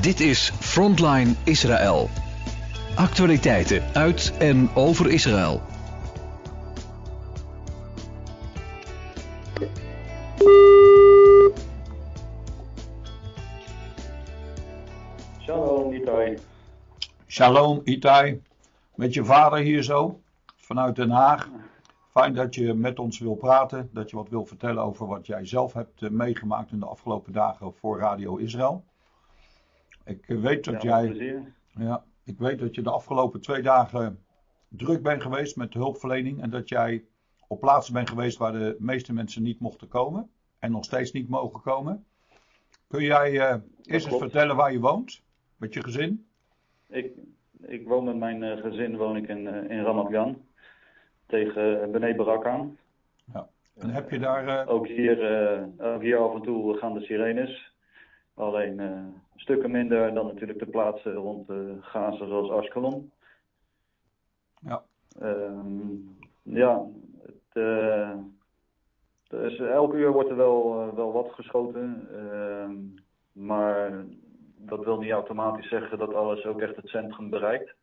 Dit is Frontline Israël. Actualiteiten uit en over Israël. Shalom, Itai. Shalom Itai, met je vader hier zo, vanuit Den Haag. Fijn dat je met ons wil praten, dat je wat wil vertellen over wat jij zelf hebt eh, meegemaakt in de afgelopen dagen voor Radio Israël. Ik weet dat Ja, jij, plezier. ja, ik weet dat je de afgelopen twee dagen druk bent geweest met hulpverlening en dat jij op plaatsen bent geweest waar de meeste mensen niet mochten komen en nog steeds niet mogen komen. Kun jij eh, eerst eens klopt. vertellen waar je woont met je gezin? Ik, ik woon met mijn eh, gezin woon ik in, eh, in Ramat Gan. Tegen uh, Bene Barak aan. En heb je daar Ook hier, ook hier af en toe gaan de sirenes. Alleen eh, stukken minder dan natuurlijk de plaatsen rond eh, Gaza zoals Ashkelon. Ja. Ehm, ja, het, is, elk uur wordt er wel, wel wat geschoten. ehm, maar dat wil niet automatisch zeggen dat alles ook echt het centrum bereikt.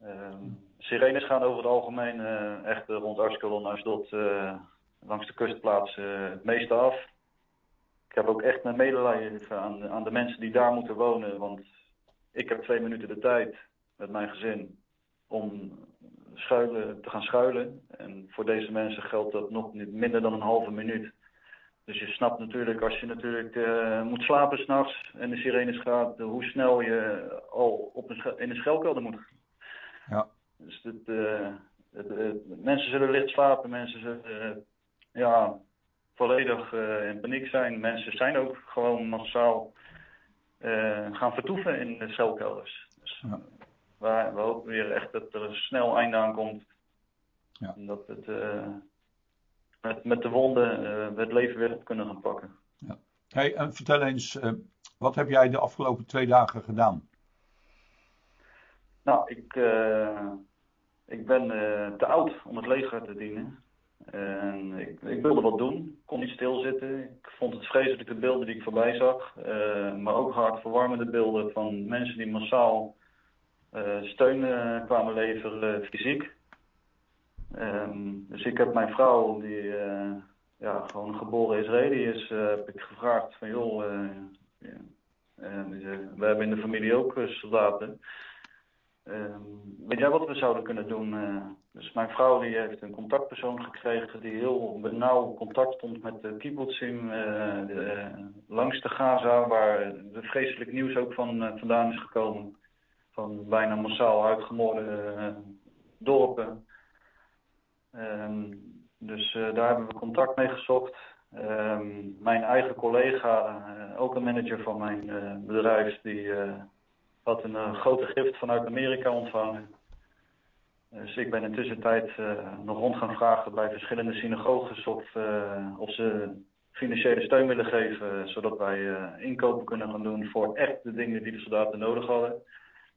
Ehm, sirenes gaan over het algemeen echt rond Ashkelon, Ashdod, eh langs de kustplaatsen eh, het meeste af. Ik heb ook echt mijn medelijden aan, aan de mensen die daar moeten wonen, want ik heb twee minuten de tijd met mijn gezin om schuilen, te gaan schuilen. En voor deze mensen geldt dat nog niet minder dan een halve minuut. Dus je snapt natuurlijk, als je natuurlijk eh, moet slapen s'nachts en de sirenes gaat, eh, hoe snel je al op een in een schuilkelder moet. Ja. Dus het, eh, het, eh, mensen zullen licht slapen, mensen zullen eh, ja, volledig eh, in paniek zijn. Mensen zijn ook gewoon massaal eh, gaan vertoeven in de schuilkelders. Dus Ja. we, we hopen weer echt dat er een snel einde aan komt. Ja. En dat het eh, met, met de wonden we het leven weer op kunnen gaan pakken. Hey, en vertel eens, wat heb jij de afgelopen twee dagen gedaan? Nou, ik, ik ben te oud om het leger te dienen. En ik, ik wilde wat doen, kon niet stilzitten. Ik vond het vreselijk de beelden die ik voorbij zag. eh, maar ook hartverwarmende beelden van mensen die massaal eh, steun eh, kwamen leveren, fysiek. Ehm, dus ik heb mijn vrouw, die ja, gewoon geboren Israëli is, heb ik gevraagd van joh, we hebben in de familie ook soldaten. Ehm, weet jij wat we zouden kunnen doen? Eh, dus mijn vrouw die heeft een contactpersoon gekregen die heel nauw contact stond met de kibbutzim eh, eh, langs de Gaza, waar het vreselijk nieuws ook van vandaan is gekomen. Van bijna massaal uitgemoorde dorpen. Ehm, dus daar hebben we contact mee gezocht. Ehm, mijn eigen collega, ook een manager van mijn bedrijf, die had een eh, grote gift vanuit Amerika ontvangen. Dus ik ben in tussentijd eh, nog rond gaan vragen bij verschillende synagoges of, eh, of ze financiële steun willen geven, zodat wij inkopen kunnen gaan doen voor echt de dingen die de soldaten nodig hadden.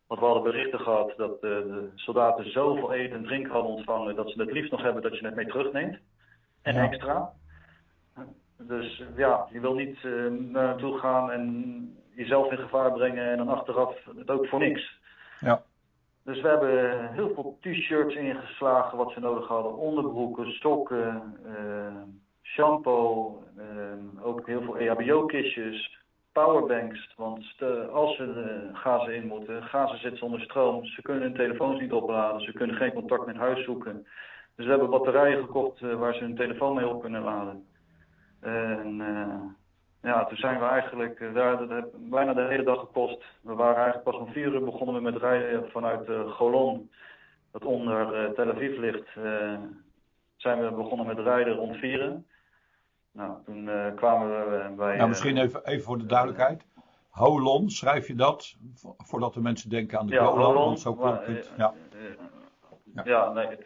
Want we hadden berichten gehad dat de soldaten zoveel eten en drinken hadden ontvangen dat ze het liefst nog hebben dat je het mee terugneemt. En Ja. extra. Dus ja, je wil niet naar naartoe gaan en jezelf in gevaar brengen en dan achteraf het ook voor niks. Ja. Dus we hebben heel veel t-shirts ingeslagen wat ze nodig hadden. Onderbroeken, sokken, eh, shampoo, eh, ook heel veel EHBO-kistjes, powerbanks. Want stel- als ze de Gaza in moeten, Gaza zit zonder stroom. Ze kunnen hun telefoons niet opladen, ze kunnen geen contact met huis zoeken. Dus we hebben batterijen gekocht eh, waar ze hun telefoon mee op kunnen laden. En eh, ja, toen zijn we eigenlijk, eh, daar, dat heeft bijna de hele dag gekost. We waren eigenlijk pas om vier uur begonnen we met rijden vanuit eh, Golon, dat onder eh, Tel Aviv ligt. zijn we begonnen met rijden rond vieren. Nou, toen kwamen we bij... Nou, misschien even, even voor de duidelijkheid. Holon, schrijf je dat? Vo- Voordat de mensen denken aan de Ja, Golan, Golon. want zo klonk het. Ja. Ja. ja, nee, het,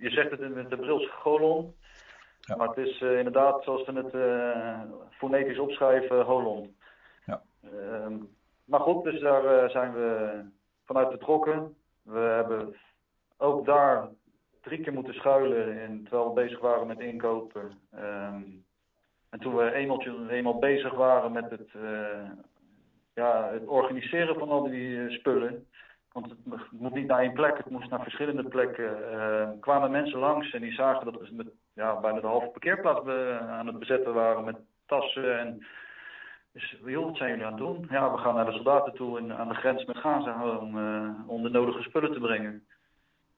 je zegt het met de brils Golon. Ja. Maar het is eh, inderdaad, zoals we het eh, fonetisch opschrijven, Holon. Ja. Ehm, maar goed, dus daar eh, zijn we vanuit vertrokken. We hebben ook daar drie keer moeten schuilen in, terwijl we bezig waren met inkopen. Ehm, en toen we eenmaal, eenmaal bezig waren met het, ja, het organiseren van al die spullen. Want het moet niet naar één plek, het moest naar verschillende plekken. Uh, kwamen mensen langs en die zagen dat we met ja, bijna de halve parkeerplaats be, aan het bezetten waren met tassen. En dus, joh, wat zijn jullie aan het doen? Ja, we gaan naar de soldaten toe en aan de grens met Gaza om, uh, om de nodige spullen te brengen.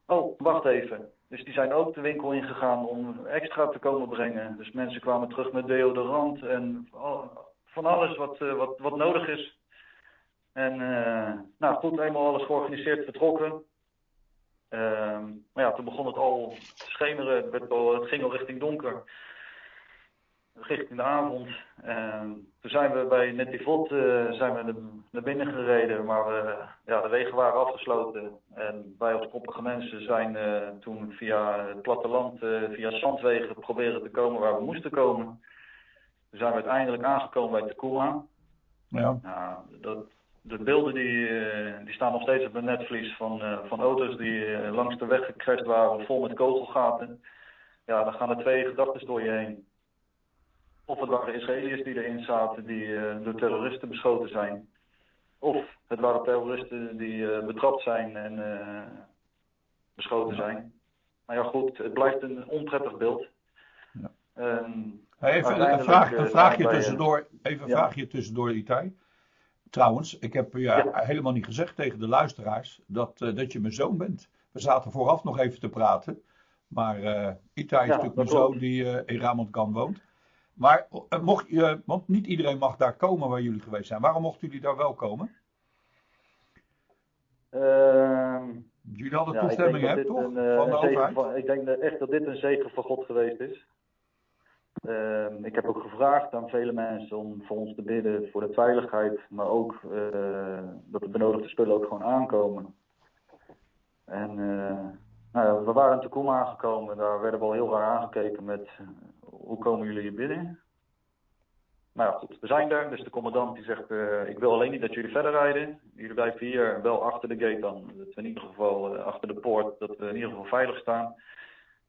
Oh, wacht even. Dus die zijn ook de winkel ingegaan om extra te komen brengen. Dus mensen kwamen terug met deodorant en van alles wat, uh, wat, wat nodig is. En nou goed, eenmaal alles georganiseerd, vertrokken. Uh, maar ja, toen begon het al te schemeren. Het, werd al, het ging al richting donker. Richting de avond. En toen zijn we bij Netivot uh, zijn we naar binnen gereden. Maar we, ja, de wegen waren afgesloten. En wij als koppige mensen zijn uh, toen via het platteland, uh, via zandwegen proberen te komen waar we moesten komen. Toen zijn we uiteindelijk aangekomen bij Tacoma. Ja. Nou, dat, de beelden die, die staan nog steeds op het netvlies van, uh, van auto's die uh, langs de weg gecrashed waren, vol met kogelgaten. Ja, dan gaan er twee gedachten door je heen. Of het waren Israëliërs die erin zaten die uh, door terroristen beschoten zijn. Of het waren terroristen die betrapt zijn en beschoten zijn. Maar ja goed, het blijft een onprettig beeld. Ja. Um, even een, vraag, een vraagje tussendoor, even een ja. vraagje tussendoor, Itai. Trouwens, ik heb ja, ja, helemaal niet gezegd tegen de luisteraars dat, uh, dat je mijn zoon bent. We zaten vooraf nog even te praten. Maar uh, Ita is ja, natuurlijk mijn zoon die uh, in Ramonkan woont. Maar mocht je, want niet iedereen mag daar komen waar jullie geweest zijn. Waarom mochten jullie daar wel komen? Uh, jullie hadden toestemming, hè, toch? Een, van de overheid? Van, ik denk echt dat dit een zegen van God geweest is. Uh, ik heb ook gevraagd aan vele mensen om voor ons te bidden voor de veiligheid, maar ook uh, dat de benodigde spullen ook gewoon aankomen. En uh, nou we waren in Tacoma aangekomen, daar werden we al heel raar aangekeken met hoe komen jullie hier binnen? Nou ja, goed, we zijn er. Dus de commandant die zegt, uh, ik wil alleen niet dat jullie verder rijden. Jullie blijven hier wel achter de gate dan. Dat we in ieder geval achter de poort, dat we in ieder geval veilig staan.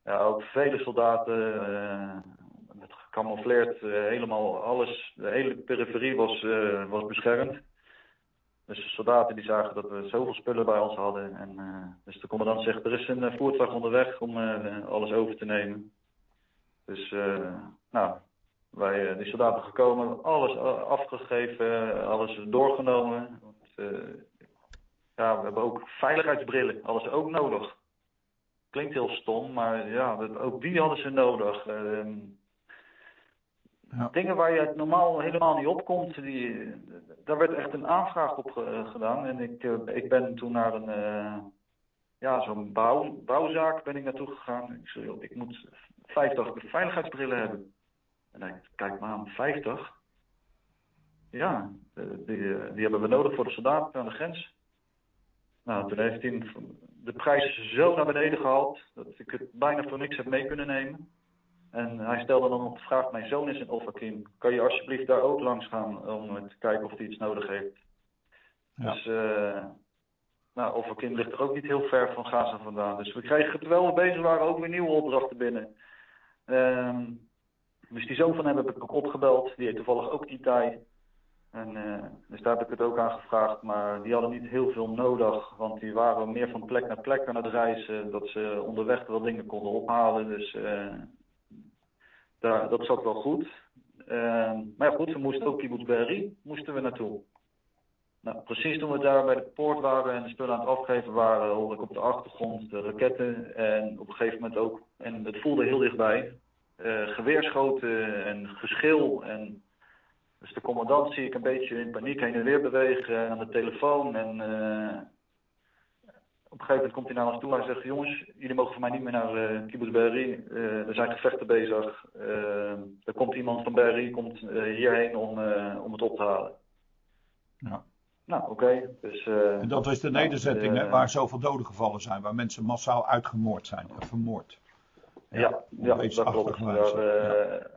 Ja, ook vele soldaten gecamoufleerd. Uh, helemaal alles, de hele periferie was, uh, was beschermd. Dus de soldaten die zagen dat we zoveel spullen bij ons hadden. En, uh, dus de commandant zegt, er is een voertuig onderweg om alles over te nemen. Dus nou, wij, die soldaten gekomen, alles afgegeven, alles doorgenomen. Want, ja, we hebben ook veiligheidsbrillen, alles ook nodig. Klinkt heel stom, maar ja, ook die hadden ze nodig. Ehm, Dingen waar je normaal helemaal niet op komt, die, daar werd echt een aanvraag op gedaan. En ik, uh, ik ben toen naar een, uh, ja, zo'n bouw, bouwzaak ben ik naartoe gegaan. Ik zei, ik moet 50 veiligheidsbrillen hebben. En hij kijk maar aan, 50? Ja, die, die hebben we nodig voor de soldaten aan de grens. Nou, toen heeft hij de prijs zo naar beneden gehaald dat ik het bijna voor niks heb mee kunnen nemen. En hij stelde dan nog de vraag, mijn zoon is in Ofakim. Kan je alsjeblieft daar ook langs gaan om te kijken of hij iets nodig heeft? Ja. Dus, uh, nou, Ofakim ligt er ook niet heel ver van Gaza vandaan. Dus we kregen, terwijl we bezig waren, ook weer nieuwe opdrachten binnen. Um, dus die zoon van hem heb ik ook opgebeld. Die heet toevallig ook Itai. En, uh, dus daar heb ik het ook aan gevraagd. Maar die hadden niet heel veel nodig. Want die waren meer van plek naar plek aan het reizen. Dat ze onderweg wel dingen konden ophalen. Dus... Uh, daar, dat zat wel goed. Uh, maar ja, goed, we moesten ook Kibbutz Berry moesten we naartoe. Nou, precies toen we daar bij de poort waren en de spullen aan het afgeven waren, hoorde ik op de achtergrond de raketten. En op een gegeven moment ook, en het voelde heel dichtbij, uh, geweerschoten en geschil. En dus de commandant zie ik een beetje in paniek heen en weer bewegen aan de telefoon. En uh, op een gegeven moment komt hij naar ons toe en zegt: Jongens, jullie mogen voor mij niet meer naar uh, Kibbutz Berry. Uh, er zijn gevechten bezig. Uh, er komt iemand van Berry komt, hierheen om, om het op te halen. Ja. Nou, oké. Okay. Dus, en dat is de nou, nederzetting hè, waar zoveel doden gevallen zijn, waar mensen massaal uitgemoord zijn, vermoord. Ja, ja, ja dat klopt. Daar, ja.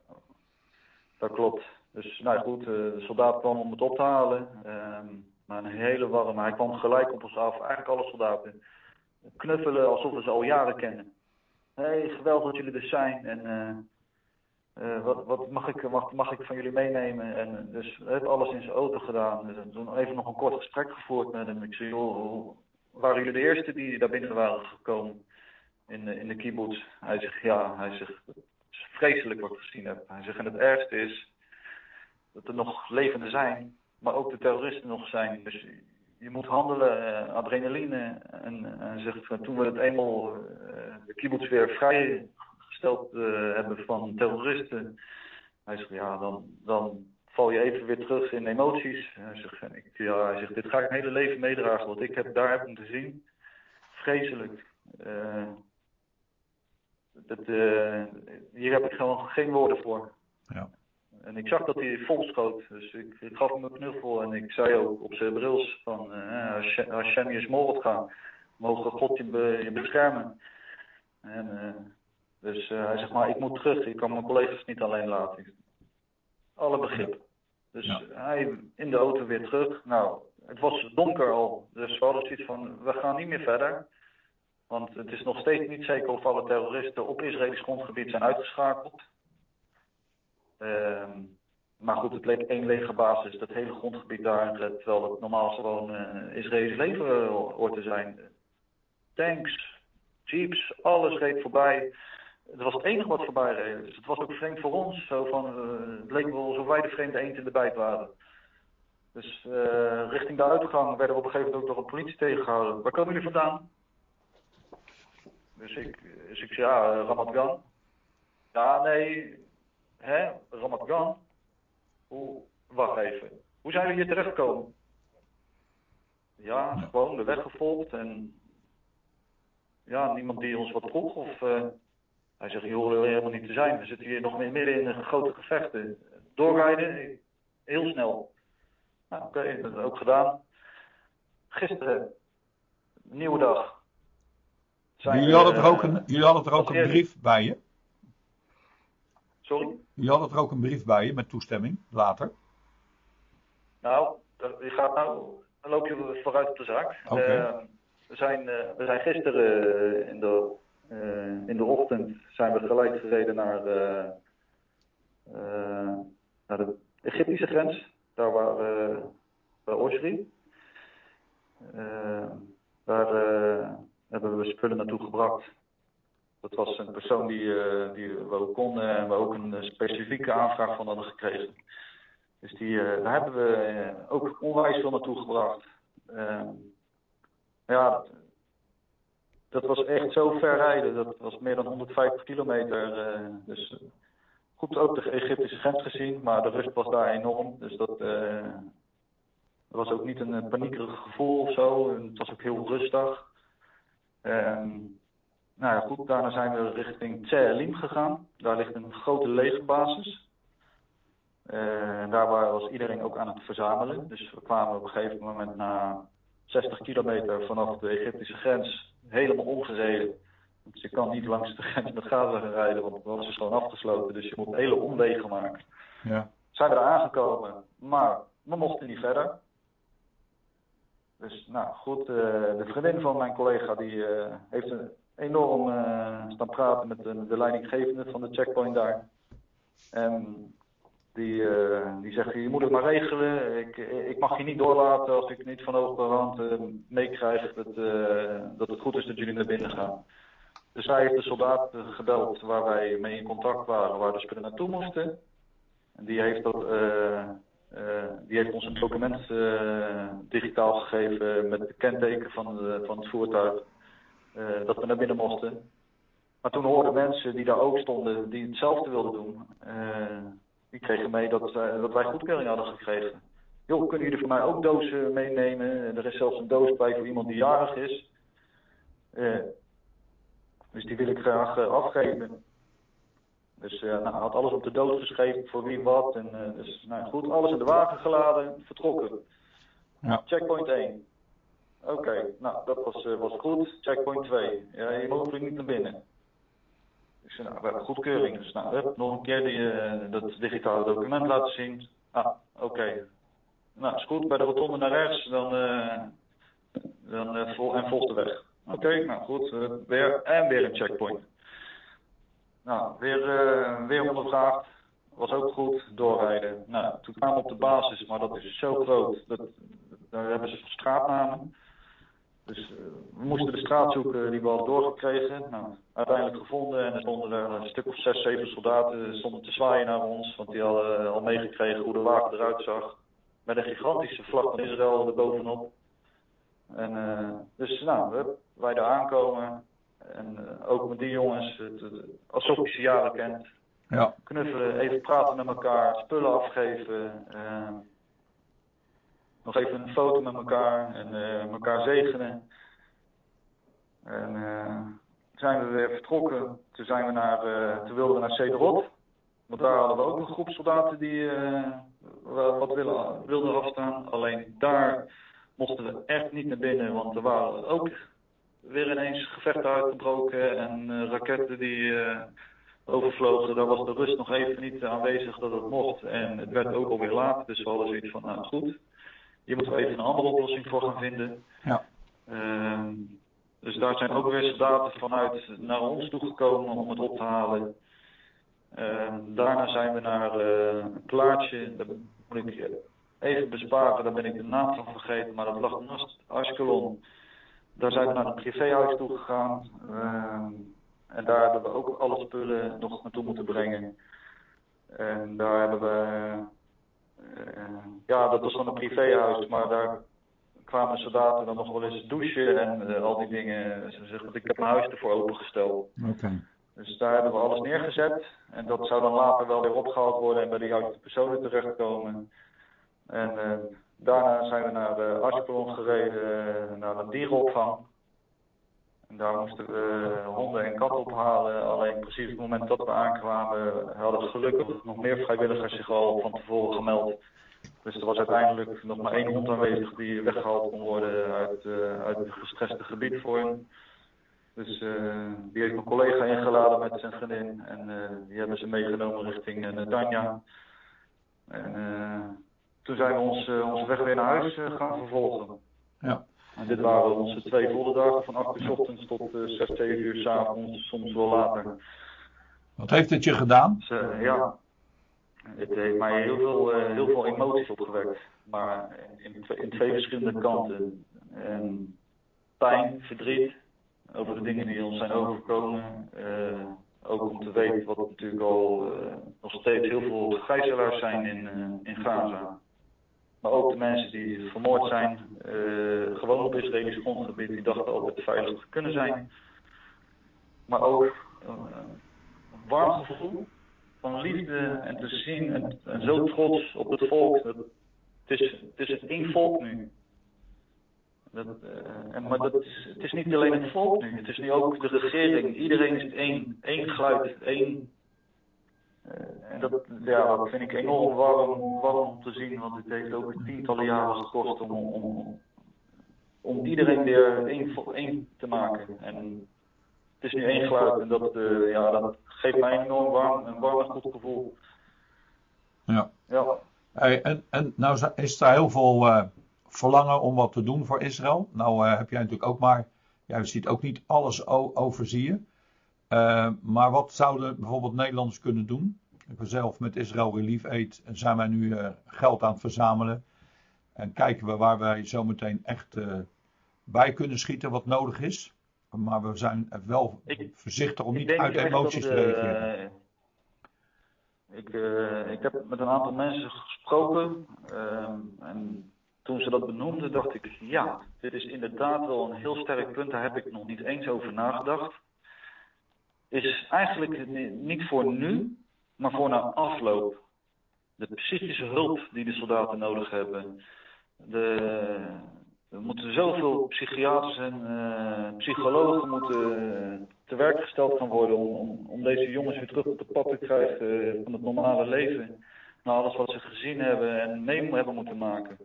Dat klopt. Dus nou goed, de soldaat kwam om het op te halen. Ehm, maar een hele warme. Hij kwam gelijk op ons af. Eigenlijk alle soldaten. Knuffelen alsof we ze al jaren kennen. Hey, geweldig dat jullie er zijn. En uh, eh, wat, wat mag, ik, mag, ik van jullie meenemen? En dus hij heeft alles in zijn auto gedaan. Dus toen even nog een kort gesprek gevoerd met hem. Ik zei, joh, waren jullie de eerste die daar binnen waren gekomen in, de- in de kibbutz? Hij zegt, ja. Hij zegt, het is vreselijk wat ik gezien heb. Hij zegt, en het ergste is dat er nog levenden zijn, maar ook de terroristen nog zijn. Dus je moet handelen, eh, adrenaline. En hij zegt, van, toen we het eenmaal eh, de kibbutz weer vrijgesteld eh, hebben van terroristen. Hij zegt, ja, dan, dan val je even weer terug in emoties. Hij zegt, en ik, ja, hij zegt dit ga ik mijn hele leven meedragen, want ik heb daar heb ik moeten zien. Vreselijk. Eh, dat, eh, hier heb ik gewoon geen woorden voor. Ja. En ik zag dat hij vol schoot, dus ik, ik gaf hem een knuffel en ik zei ook op zijn brils van eh als als smoort gaat, mogen God je, be- je beschermen. En, eh, dus eh, hij zegt maar ik moet terug, ik kan mijn collega's niet alleen laten. Alle begrip. Dus Ja. hij in de auto weer terug. Nou, het was donker al, dus we hadden zoiets van we gaan niet meer verder. Want het is nog steeds niet zeker of alle terroristen op Israëlisch grondgebied zijn uitgeschakeld. Ehm, maar goed, het leek één legerbasis, dat hele grondgebied daar, eh, terwijl het normaal gewoon eh Israëlisch leger eh, hoort te zijn. Tanks, jeeps, alles reed voorbij. Het was het enige wat voorbij reed. Dus het was ook vreemd voor ons. Zo van, eh, het leek wel alsof wij de vreemde eend in de bijt waren. Dus richting de uitgang werden we op een gegeven moment ook door een politie tegengehouden. Waar komen jullie vandaan? Dus ik, dus ik zei, ja, Ramat Gan. Ja, nee, hè, Ramat Gan? Hoe, wacht even. Hoe zijn we hier terechtgekomen? Ja, gewoon de weg gevolgd en ja, niemand die ons wat vroeg. Of, eh, hij zegt, je hoort er helemaal niet te zijn. We zitten hier nog midden in een grote gevechten. Doorrijden, heel snel. Nou, oké, dat hebben we ook gedaan. Gisteren, nieuwe dag. Zijn Jullie hadden er ook eh, een, jullie hadden er ook een brief bij je. Sorry? Jullie hadden er ook een brief bij je met toestemming, later. Nou, je gaat nou, dan loop je vooruit op de zaak. Eh, we, zijn, eh, we zijn gisteren eh, in, de, in de ochtend zijn we gelijk gereden naar, naar de Egyptische grens. Daar waar, bij Oshri. Eh, daar hebben we spullen naartoe gebracht. Dat was een persoon die, eh, die we ook konden en we ook een eh, specifieke aanvraag van hadden gekregen. Dus die, eh, daar hebben we ook onwijs veel naartoe gebracht. Ehm, ja, dat, was echt zo ver rijden. Dat was meer dan 150 kilometer. dus goed ook de Egyptische grens gezien, maar de rust was daar enorm. Dus dat was ook niet een paniekerig gevoel of zo. Het was ook heel rustig. Ehm, nou ja, goed, daarna zijn we richting Tselim gegaan. Daar ligt een grote legerbasis. Eh, en daar wa- was iedereen ook aan het verzamelen. Dus we kwamen op een gegeven moment na 60 kilometer vanaf de Egyptische grens helemaal omgereden. Want je kan niet langs de grens met Gaza gaan rijden, want het was dus gewoon afgesloten. Dus je moet hele omwegen maken. Ja. Zijn we er aangekomen, maar we mochten niet verder. Dus nou goed, eh, de vriendin van mijn collega die eh, heeft een enorm eh, staan praten met de, de leidinggevende van de checkpoint daar. En die, eh, die zegt, je moet het maar regelen. Ik, ik mag je niet doorlaten als ik niet van overhand eh meekrijg dat, eh, dat het goed is dat jullie naar binnen gaan. Dus hij heeft de soldaat gebeld waar wij mee in contact waren, waar de spullen naartoe moesten. En die heeft, dat, die heeft ons een document digitaal gegeven met de kenteken van, van het voertuig. Eh, dat we naar binnen mochten. Maar toen hoorden mensen die daar ook stonden, die hetzelfde wilden doen. eh, die kregen mee dat, eh, dat wij goedkeuring hadden gekregen. Joh, kunnen jullie voor mij ook dozen meenemen? Er is zelfs een doos bij voor iemand die jarig is. Dus die wil ik graag afgeven. Dus eh, nou, hij had alles op de doos geschreven voor wie wat. En, dus nou, goed, alles in de wagen geladen, vertrokken. Ja. Checkpoint 1. Oké, nou dat was, eh, was goed. Checkpoint 2. Ja, je ook niet naar binnen. Ik zei, nou, we hebben goedkeuring. Dus nou, hup, nog een keer die, eh, dat digitale document laten zien. Ah, oké. Nou, is goed. Bij de rotonde naar rechts, dan, eh, dan vol, en volgt de weg. Oké, nou goed. weer, en weer een checkpoint. nou, weer, uh, weer ondervraagd. Was ook goed, doorrijden. Nou, toen kwamen we op de basis, maar dat is zo groot. Dat, daar hebben ze straatnamen. Dus uh, we moesten de straat zoeken die we hadden doorgekregen. Nou, uiteindelijk gevonden en er stonden er een stuk of zes, zeven soldaten stonden te zwaaien naar ons. Want die hadden al meegekregen hoe de wagen eruit zag. Met een gigantische vlag van Israël erbovenop. En uh, dus nou, wij daar aankomen. En uh, ook met die jongens, het, het, alsof je ze jaren kent. Ja. Knuffelen, even praten met elkaar, spullen afgeven. Nog even een foto met elkaar en uh, elkaar zegenen. En zijn we weer vertrokken. Toen, zijn we naar, toen wilden we naar Cederot. Want daar hadden we ook een groep soldaten die wat willen, wilden afstaan. Alleen daar mochten we echt niet naar binnen, want er waren ook weer ineens gevechten uitgebroken en raketten die overvlogen. Daar was de rust nog even niet aanwezig dat het mocht. En het werd ook alweer laat, dus we hadden zoiets van, nou goed, hier moeten we even een andere oplossing voor gaan vinden. Ja. Uh, dus daar zijn ook weer soldaten vanuit naar ons toegekomen om het op te halen. daarna zijn we naar uh, een plaatje, daar moet ik even besparen, daar ben ik de naam van vergeten, maar dat lag naast Ashkelon. Daar zijn we naar een privéhuis toe gegaan. Uh, en daar hebben we ook alle spullen nog naartoe moeten brengen. En daar hebben we. Uh, ja, dat was dan een privéhuis, maar daar kwamen soldaten dan nog wel eens douchen en uh, al die dingen. Ze zeggen, want ik heb mijn huis ervoor opengesteld. Okay. Dus daar hebben we alles neergezet. En dat zou dan later wel weer opgehaald worden en bij de juiste personen terechtkomen. En uh, daarna zijn we naar de Askelon gereden, naar de dierenopvang. En daar moesten we honden en katten ophalen. Alleen precies op het moment dat we aankwamen hadden gelukkig nog meer vrijwilligers zich al van tevoren gemeld. Dus er was uiteindelijk nog maar één hond aanwezig die weggehaald kon worden uit, uh, uit het gestreste gebied voor hem. Dus uh, die heeft mijn collega ingeladen met zijn vriendin en die hebben ze meegenomen richting Netanya. En toen zijn we ons, onze weg weer naar huis gaan vervolgen. Ja. En dit waren onze twee volle dagen van 8 uur s ochtends tot uh, 6, 7 uur s avonds, soms wel later. Wat heeft het je gedaan? Dus, ja, het heeft mij heel veel, heel veel emoties opgewekt. Maar in, in twee verschillende kanten. En pijn, verdriet over de dingen die ons zijn overgekomen. ook om te weten wat natuurlijk al nog steeds heel veel gijzelaars zijn in, in Gaza. Maar ook de mensen die vermoord zijn, uh, gewoon op Israëlisch grondgebied, die dachten altijd veilig te kunnen zijn. Maar ook uh, een warm gevoel van liefde en te zien en, zo trots op het volk. Het, is, het is één volk nu. Dat, uh, en, maar dat is, het is niet alleen het volk nu, het is nu ook de regering. Iedereen is één, één geluid, één en dat, ja, dat vind ik enorm warm, warm om te zien, want het heeft ook tientallen jaren gekost om, om, om iedereen weer één, één te maken. En het is nu één geluid en dat, uh, ja, dat geeft mij een enorm warm, een warm en goed gevoel. Ja. ja. Hey, en, en nou is er heel veel uh, verlangen om wat te doen voor Israël. Nou heb jij natuurlijk ook maar, jij ziet ook niet alles overzien. Uh, maar wat zouden bijvoorbeeld Nederlanders kunnen doen? Ik ben zelf met Israël Relief Aid en zijn wij nu uh, geld aan het verzamelen. En kijken we waar wij zometeen echt uh, bij kunnen schieten wat nodig is. Maar we zijn wel ik, voorzichtig om niet uit emoties te reageren. Ik, ik heb met een aantal mensen gesproken. en toen ze dat benoemden dacht ik, ja, dit is inderdaad wel een heel sterk punt. Daar heb ik nog niet eens over nagedacht is eigenlijk niet voor nu, maar voor na afloop. De psychische hulp die de soldaten nodig hebben. De, er moeten zoveel psychiaters en uh, psychologen moeten te werk gesteld gaan worden om, om, deze jongens weer terug op de pad te krijgen van het normale leven. Na alles wat ze gezien hebben en mee hebben moeten maken.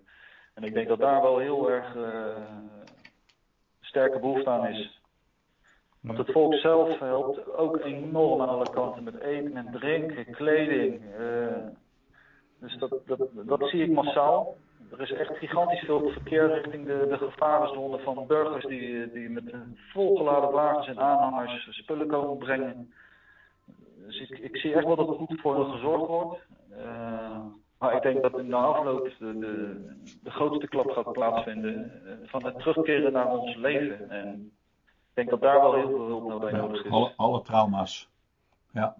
En ik denk dat daar wel heel erg sterke behoefte aan is. Want het volk zelf helpt ook enorm aan alle kanten met eten en drinken, kleding. Uh, dus dat, dat, dat zie ik massaal. Er is echt gigantisch veel verkeer richting de, de gevarenzone van burgers die, die met volgeladen wagens en aanhangers spullen komen brengen. dus ik, ik zie echt wel dat er goed voor hen gezorgd wordt. Uh, maar ik denk dat in de afloop de, de, de grootste klap gaat plaatsvinden uh, van het terugkeren naar ons leven. En denk dat daar wel heel veel hulp bij nodig is. Alle, alle trauma's. Ja.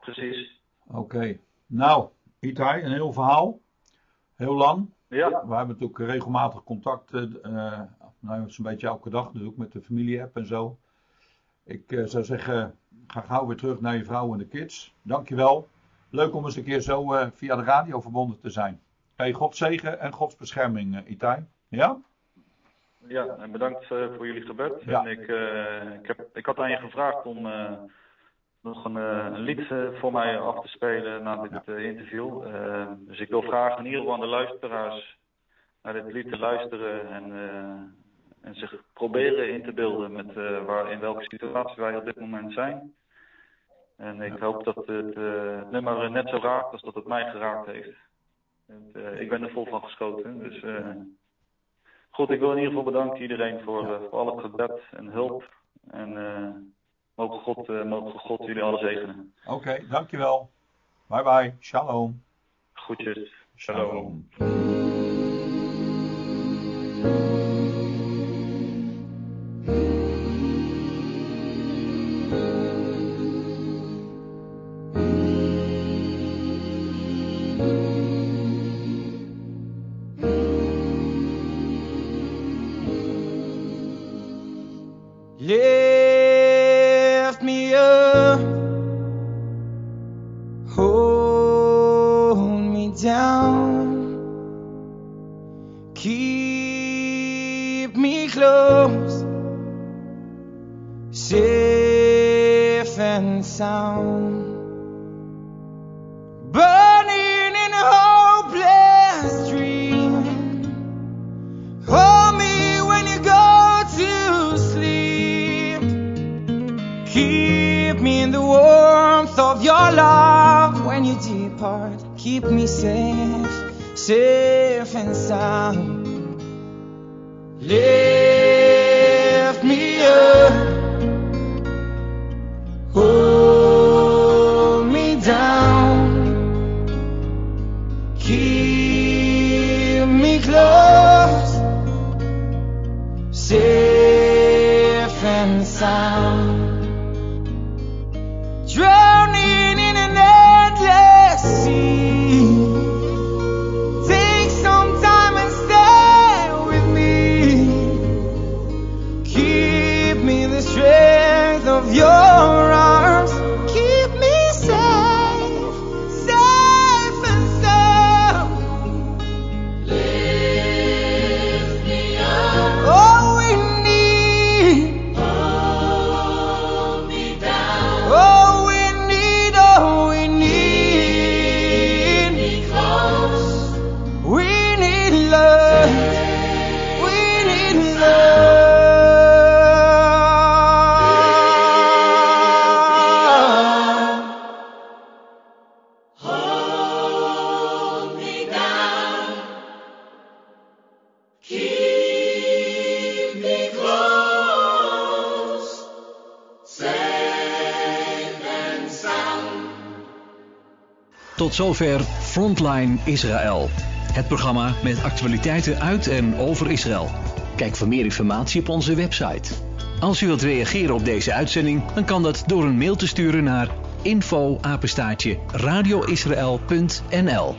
Precies. Oké. Nou, Itai, een heel verhaal. Heel lang. Ja. We hebben natuurlijk regelmatig contact, uh, nou, zo'n beetje elke dag natuurlijk met de familie-app en zo. Ik uh, zou zeggen, ga gauw weer terug naar je vrouw en de kids. Dankjewel. Leuk om eens een keer zo uh, via de radio verbonden te zijn. Hey, God zegen en Gods bescherming, Itai. Ja? Ja, en bedankt voor jullie gebed. Ja. En ik, ik, heb, ik had aan je gevraagd om nog een, een lied voor mij af te spelen na dit Ja. interview. dus ik wil vragen in ieder geval aan de luisteraars naar dit lied te luisteren en, en zich proberen in te beelden met waar, in welke situatie wij op dit moment zijn. En ik hoop dat het uh, nummer net zo raakt als dat het mij geraakt heeft. En, uh, ik ben er vol van geschoten. Dus goed, ik wil in ieder geval bedanken iedereen voor, voor al het gebed en hulp. En mogen, God, mogen God jullie alle zegenen. Oké, okay, dankjewel. Bye bye. Shalom. Groetjes. Shalom. Lift sound. Burning in a hopeless dream. Hold me when you go to sleep. Keep me in the warmth of your love when you depart. Keep me safe, safe and sound. Lift me up. Tot zover Frontline Israël. Het programma met actualiteiten uit en over Israël. Kijk voor meer informatie op onze website. Als u wilt reageren op deze uitzending, dan kan dat door een mail te sturen naar info radioisrael.nl